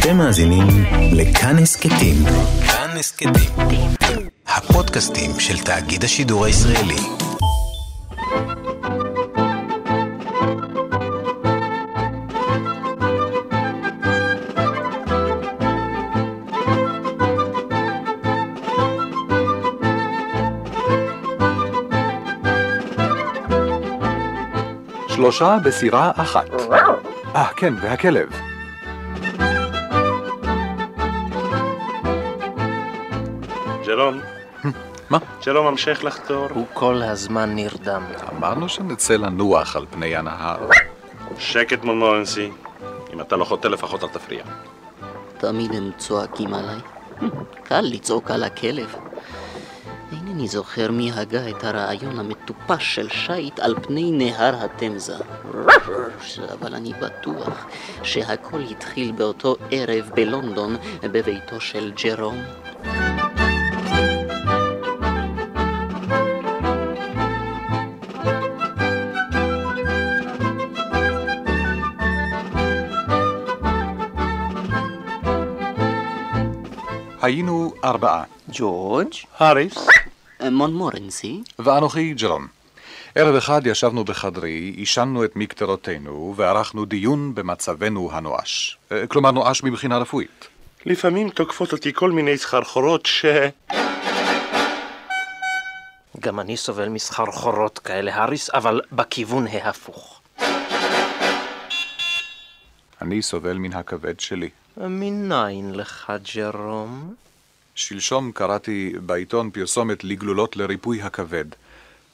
אתם מאזינים לכאן הסכתים. כאן הסכתים. הפודקאסטים של תאגיד השידור הישראלי. שלושה בסירה אחת. אה, כן, והכלב. מה? שלום, המשך לחתור. הוא כל הזמן נרדם. אמרנו שנצא לנוח על פני הנהר. שקט מול מורנסי. אם אתה לא חוטא לפחות אל תפריע. תמיד הם צועקים עליי. קל לצעוק על הכלב. אינני זוכר מי הגה את הרעיון המטופש של שיט על פני נהר התמזה. אבל אני בטוח שהכל התחיל באותו ערב בלונדון בביתו של ג'רום. היינו ארבעה, ג'ורג', האריס? מונמורנסי, ואנוכי ג'רום. ערב אחד ישבנו בחדרי, עישנו את מקטרותינו וערכנו דיון במצבנו הנואש. אה, כלומר נואש מבחינה רפואית. לפעמים תוקפות אותי כל מיני סחרחורות ש... גם אני סובל מסחרחורות כאלה, האריס, אבל בכיוון ההפוך. אני סובל מן הכבד שלי. מניין לך, ג'רום? שלשום קראתי בעיתון פרסומת לגלולות לריפוי הכבד.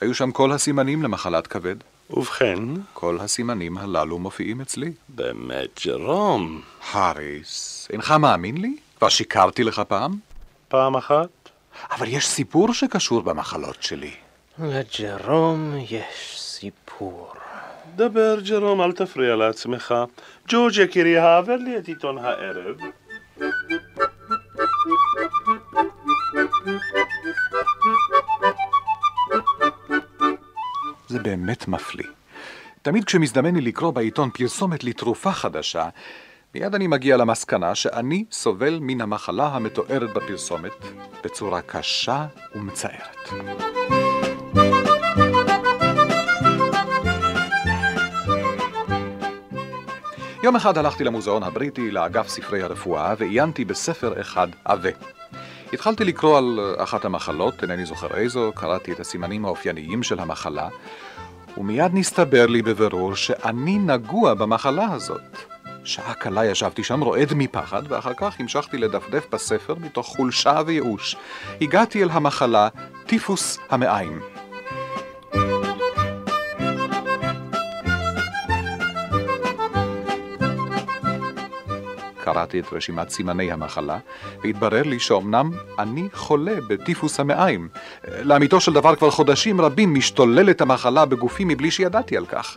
היו שם כל הסימנים למחלת כבד. ובכן, כל הסימנים הללו מופיעים אצלי. באמת, ג'רום. האריס, אינך מאמין לי? כבר שיקרתי לך פעם? פעם אחת? אבל יש סיפור שקשור במחלות שלי. לג'רום יש סיפור. דבר, ג'רום, אל תפריע לעצמך. ג'ורג' יקירי, העבר לי את עיתון הערב. זה באמת מפליא. תמיד כשמזדמן לי לקרוא בעיתון פרסומת לתרופה חדשה, מיד אני מגיע למסקנה שאני סובל מן המחלה המתוארת בפרסומת בצורה קשה ומצערת. יום אחד הלכתי למוזיאון הבריטי, לאגף ספרי הרפואה, ועיינתי בספר אחד עבה. התחלתי לקרוא על אחת המחלות, אינני זוכר איזו, קראתי את הסימנים האופייניים של המחלה, ומיד נסתבר לי בבירור שאני נגוע במחלה הזאת. שעה קלה ישבתי שם רועד מפחד, ואחר כך המשכתי לדפדף בספר מתוך חולשה וייאוש. הגעתי אל המחלה טיפוס המעיים. קראתי את רשימת סימני המחלה, והתברר לי שאומנם אני חולה בטיפוס המעיים. לאמיתו של דבר כבר חודשים רבים משתוללת המחלה בגופי מבלי שידעתי על כך.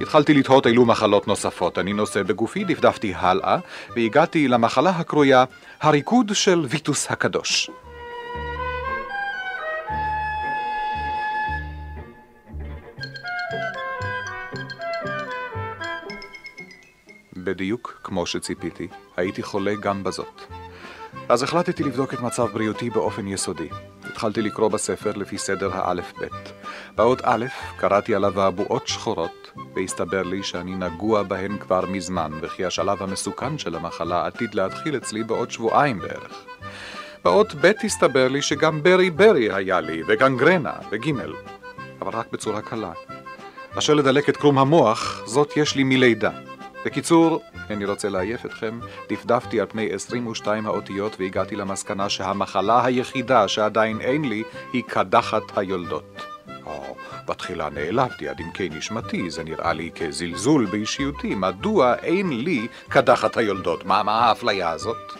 התחלתי לתהות אילו מחלות נוספות אני נושא בגופי, דפדפתי הלאה, והגעתי למחלה הקרויה הריקוד של ויטוס הקדוש. בדיוק כמו שציפיתי, הייתי חולה גם בזאת. אז החלטתי לבדוק את מצב בריאותי באופן יסודי. התחלתי לקרוא בספר לפי סדר האלף-בית. באות א' קראתי על אבעבועות שחורות, והסתבר לי שאני נגוע בהן כבר מזמן, וכי השלב המסוכן של המחלה עתיד להתחיל אצלי בעוד שבועיים בערך. באות ב' הסתבר לי שגם ברי ברי היה לי, וגנגרנה, וג', אבל רק בצורה קלה. אשר לדלק את קרום המוח, זאת יש לי מלידה. בקיצור, איני רוצה לעייף אתכם, דפדפתי על פני 22 האותיות והגעתי למסקנה שהמחלה היחידה שעדיין אין לי היא קדחת היולדות. או, בתחילה נעלבתי עד עמקי נשמתי, זה נראה לי כזלזול באישיותי, מדוע אין לי קדחת היולדות? מה, מה האפליה הזאת?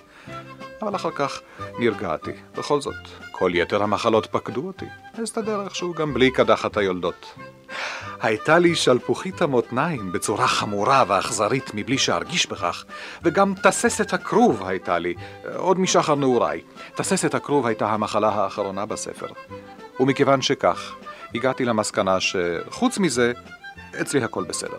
אבל אחר כך נרגעתי. בכל זאת, כל יתר המחלות פקדו אותי. אסתדר איכשהו גם בלי קדחת היולדות. הייתה לי שלפוחית המותניים בצורה חמורה ואכזרית מבלי שארגיש בכך, וגם תססת הכרוב הייתה לי, עוד משחר נעוריי. תססת הכרוב הייתה המחלה האחרונה בספר. ומכיוון שכך, הגעתי למסקנה שחוץ מזה, אצלי הכל בסדר.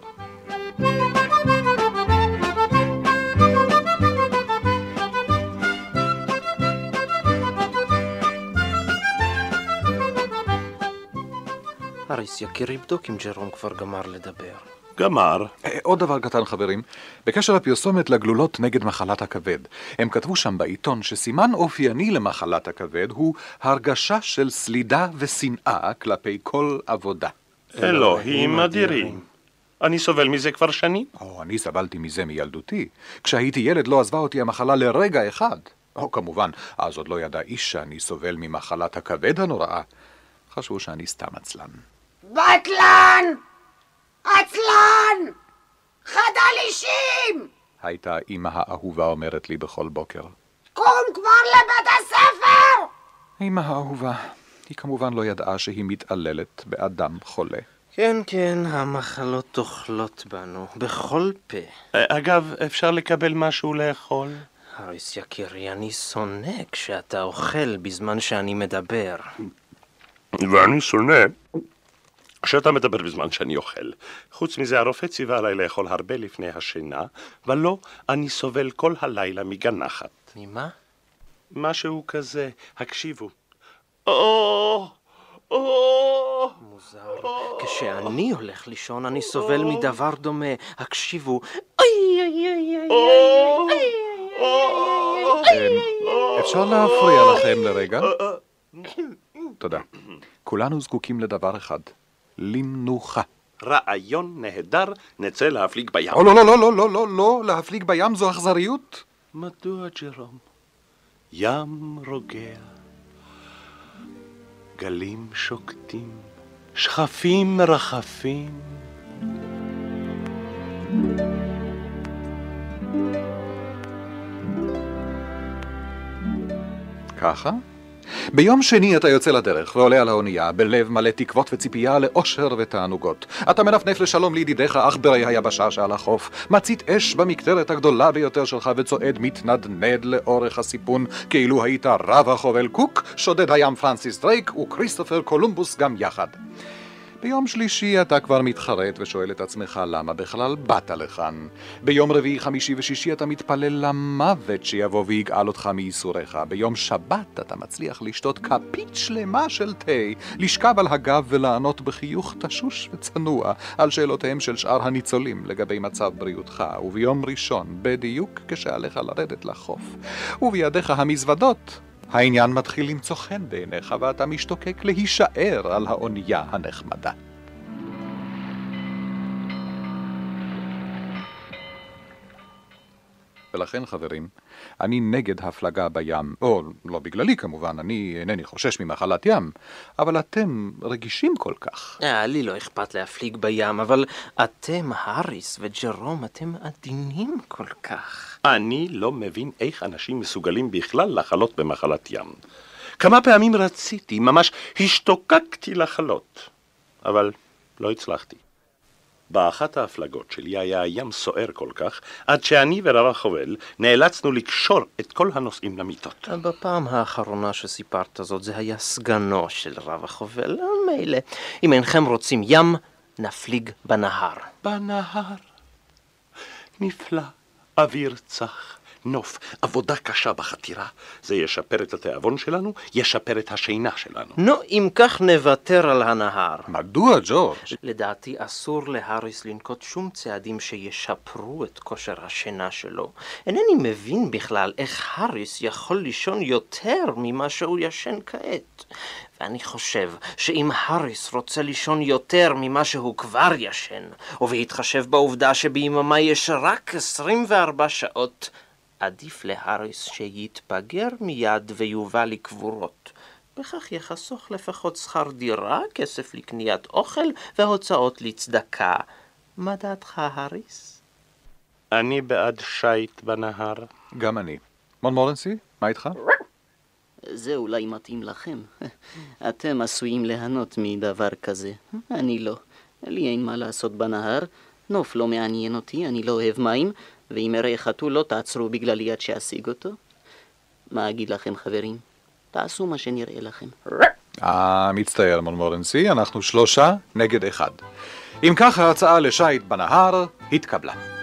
האריס, יקירי, בדוק אם ג'רום כבר גמר לדבר. גמר. אה, עוד דבר קטן, חברים. בקשר לפרסומת לגלולות נגד מחלת הכבד. הם כתבו שם בעיתון שסימן אופייני למחלת הכבד הוא הרגשה של סלידה ושנאה כלפי כל עבודה. אלוהים אדירים. אני סובל מזה כבר שנים. או, אני סבלתי מזה מילדותי. כשהייתי ילד לא עזבה אותי המחלה לרגע אחד. או, כמובן, אז עוד לא ידע איש שאני סובל ממחלת הכבד הנוראה. חשבו שאני סתם עצלן. בטלן! עצלן! חדל אישים! הייתה אמא האהובה אומרת לי בכל בוקר. קום כבר לבית הספר! אמא האהובה, היא כמובן לא ידעה שהיא מתעללת באדם חולה. כן, כן, המחלות אוכלות בנו, בכל פה. אגב, אפשר לקבל משהו לאכול? האריס יקירי, אני שונא כשאתה אוכל בזמן שאני מדבר. ואני שונא כשאתה מדבר בזמן שאני אוכל. חוץ מזה, הרופא ציווה עליי לאכול הרבה לפני השינה, ולא, אני סובל כל הלילה מגנחת. ממה? משהו כזה, הקשיבו. או, או, מוזר. כשאני הולך לישון אני סובל מדבר דומה. הקשיבו. אוי אוי אוי אוי אוי אמ, אפשר להפריע לכם לרגע? תודה. כולנו זקוקים לדבר אחד, למנוחה. רעיון נהדר, נצא להפליג בים. לא, לא, לא, לא, לא, לא, לא, להפליג בים זו אכזריות. מדוע, ג'רום? ים רוגע, גלים שוקטים, שכפים מרחפים. ככה? ביום שני אתה יוצא לדרך ועולה על האונייה בלב מלא תקוות וציפייה לאושר ותענוגות. אתה מנפנף לשלום לידידיך עכברי היבשה שעל החוף, מצית אש במקטרת הגדולה ביותר שלך וצועד מתנדנד לאורך הסיפון כאילו היית רב החובל קוק, שודד הים פרנסיס דרייק וכריסטופר קולומבוס גם יחד. ביום שלישי אתה כבר מתחרט ושואל את עצמך למה בכלל באת לכאן. ביום רביעי, חמישי ושישי אתה מתפלל למוות שיבוא ויגאל אותך מייסוריך. ביום שבת אתה מצליח לשתות כפית שלמה של תה, לשכב על הגב ולענות בחיוך תשוש וצנוע על שאלותיהם של שאר הניצולים לגבי מצב בריאותך. וביום ראשון, בדיוק כשעליך לרדת לחוף, ובידיך המזוודות, העניין מתחיל למצוא חן בעיניך ואתה משתוקק להישאר על האונייה הנחמדה. ולכן, חברים, אני נגד הפלגה בים, או לא בגללי כמובן, אני אינני חושש ממחלת ים, אבל אתם רגישים כל כך. אה, לי לא אכפת להפליג בים, אבל אתם, האריס וג'רום, אתם עדינים כל כך. אני לא מבין איך אנשים מסוגלים בכלל לחלות במחלת ים. כמה פעמים רציתי, ממש השתוקקתי לחלות, אבל לא הצלחתי. באחת ההפלגות שלי היה הים סוער כל כך, עד שאני ורב החובל נאלצנו לקשור את כל הנוסעים למיטות. בפעם האחרונה שסיפרת זאת זה היה סגנו של רב החובל, מילא. אם אינכם רוצים ים, נפליג בנהר. בנהר. נפלא, אוויר צח, נוף, עבודה קשה בחתירה. זה ישפר את התיאבון שלנו, ישפר את השינה שלנו. נו, אם כך נוותר על הנהר. מדוע, ג'ורג'? לדעתי אסור להאריס לנקוט שום צעדים שישפרו את כושר השינה שלו. אינני מבין בכלל איך האריס יכול לישון יותר ממה שהוא ישן כעת. ואני חושב שאם האריס רוצה לישון יותר ממה שהוא כבר ישן, ובהתחשב בעובדה שביממה יש רק 24 שעות, עדיף להאריס שיתבגר מיד ויובא לקבורות. בכך יחסוך לפחות שכר דירה, כסף לקניית אוכל והוצאות לצדקה. מה דעתך, האריס? אני בעד שיט בנהר. גם אני. מונמורנסי, מה איתך? זה אולי מתאים לכם. אתם עשויים ליהנות מדבר כזה. אני לא. לי אין מה לעשות בנהר. נוף לא מעניין אותי, אני לא אוהב מים, ואם אראה חתול לא תעצרו בגללי עד שאשיג אותו. מה אגיד לכם, חברים? תעשו מה שנראה לכם. אה, מצטער, מונמורנסי, אנחנו שלושה נגד אחד. אם כך, ההצעה לשייט בנהר התקבלה.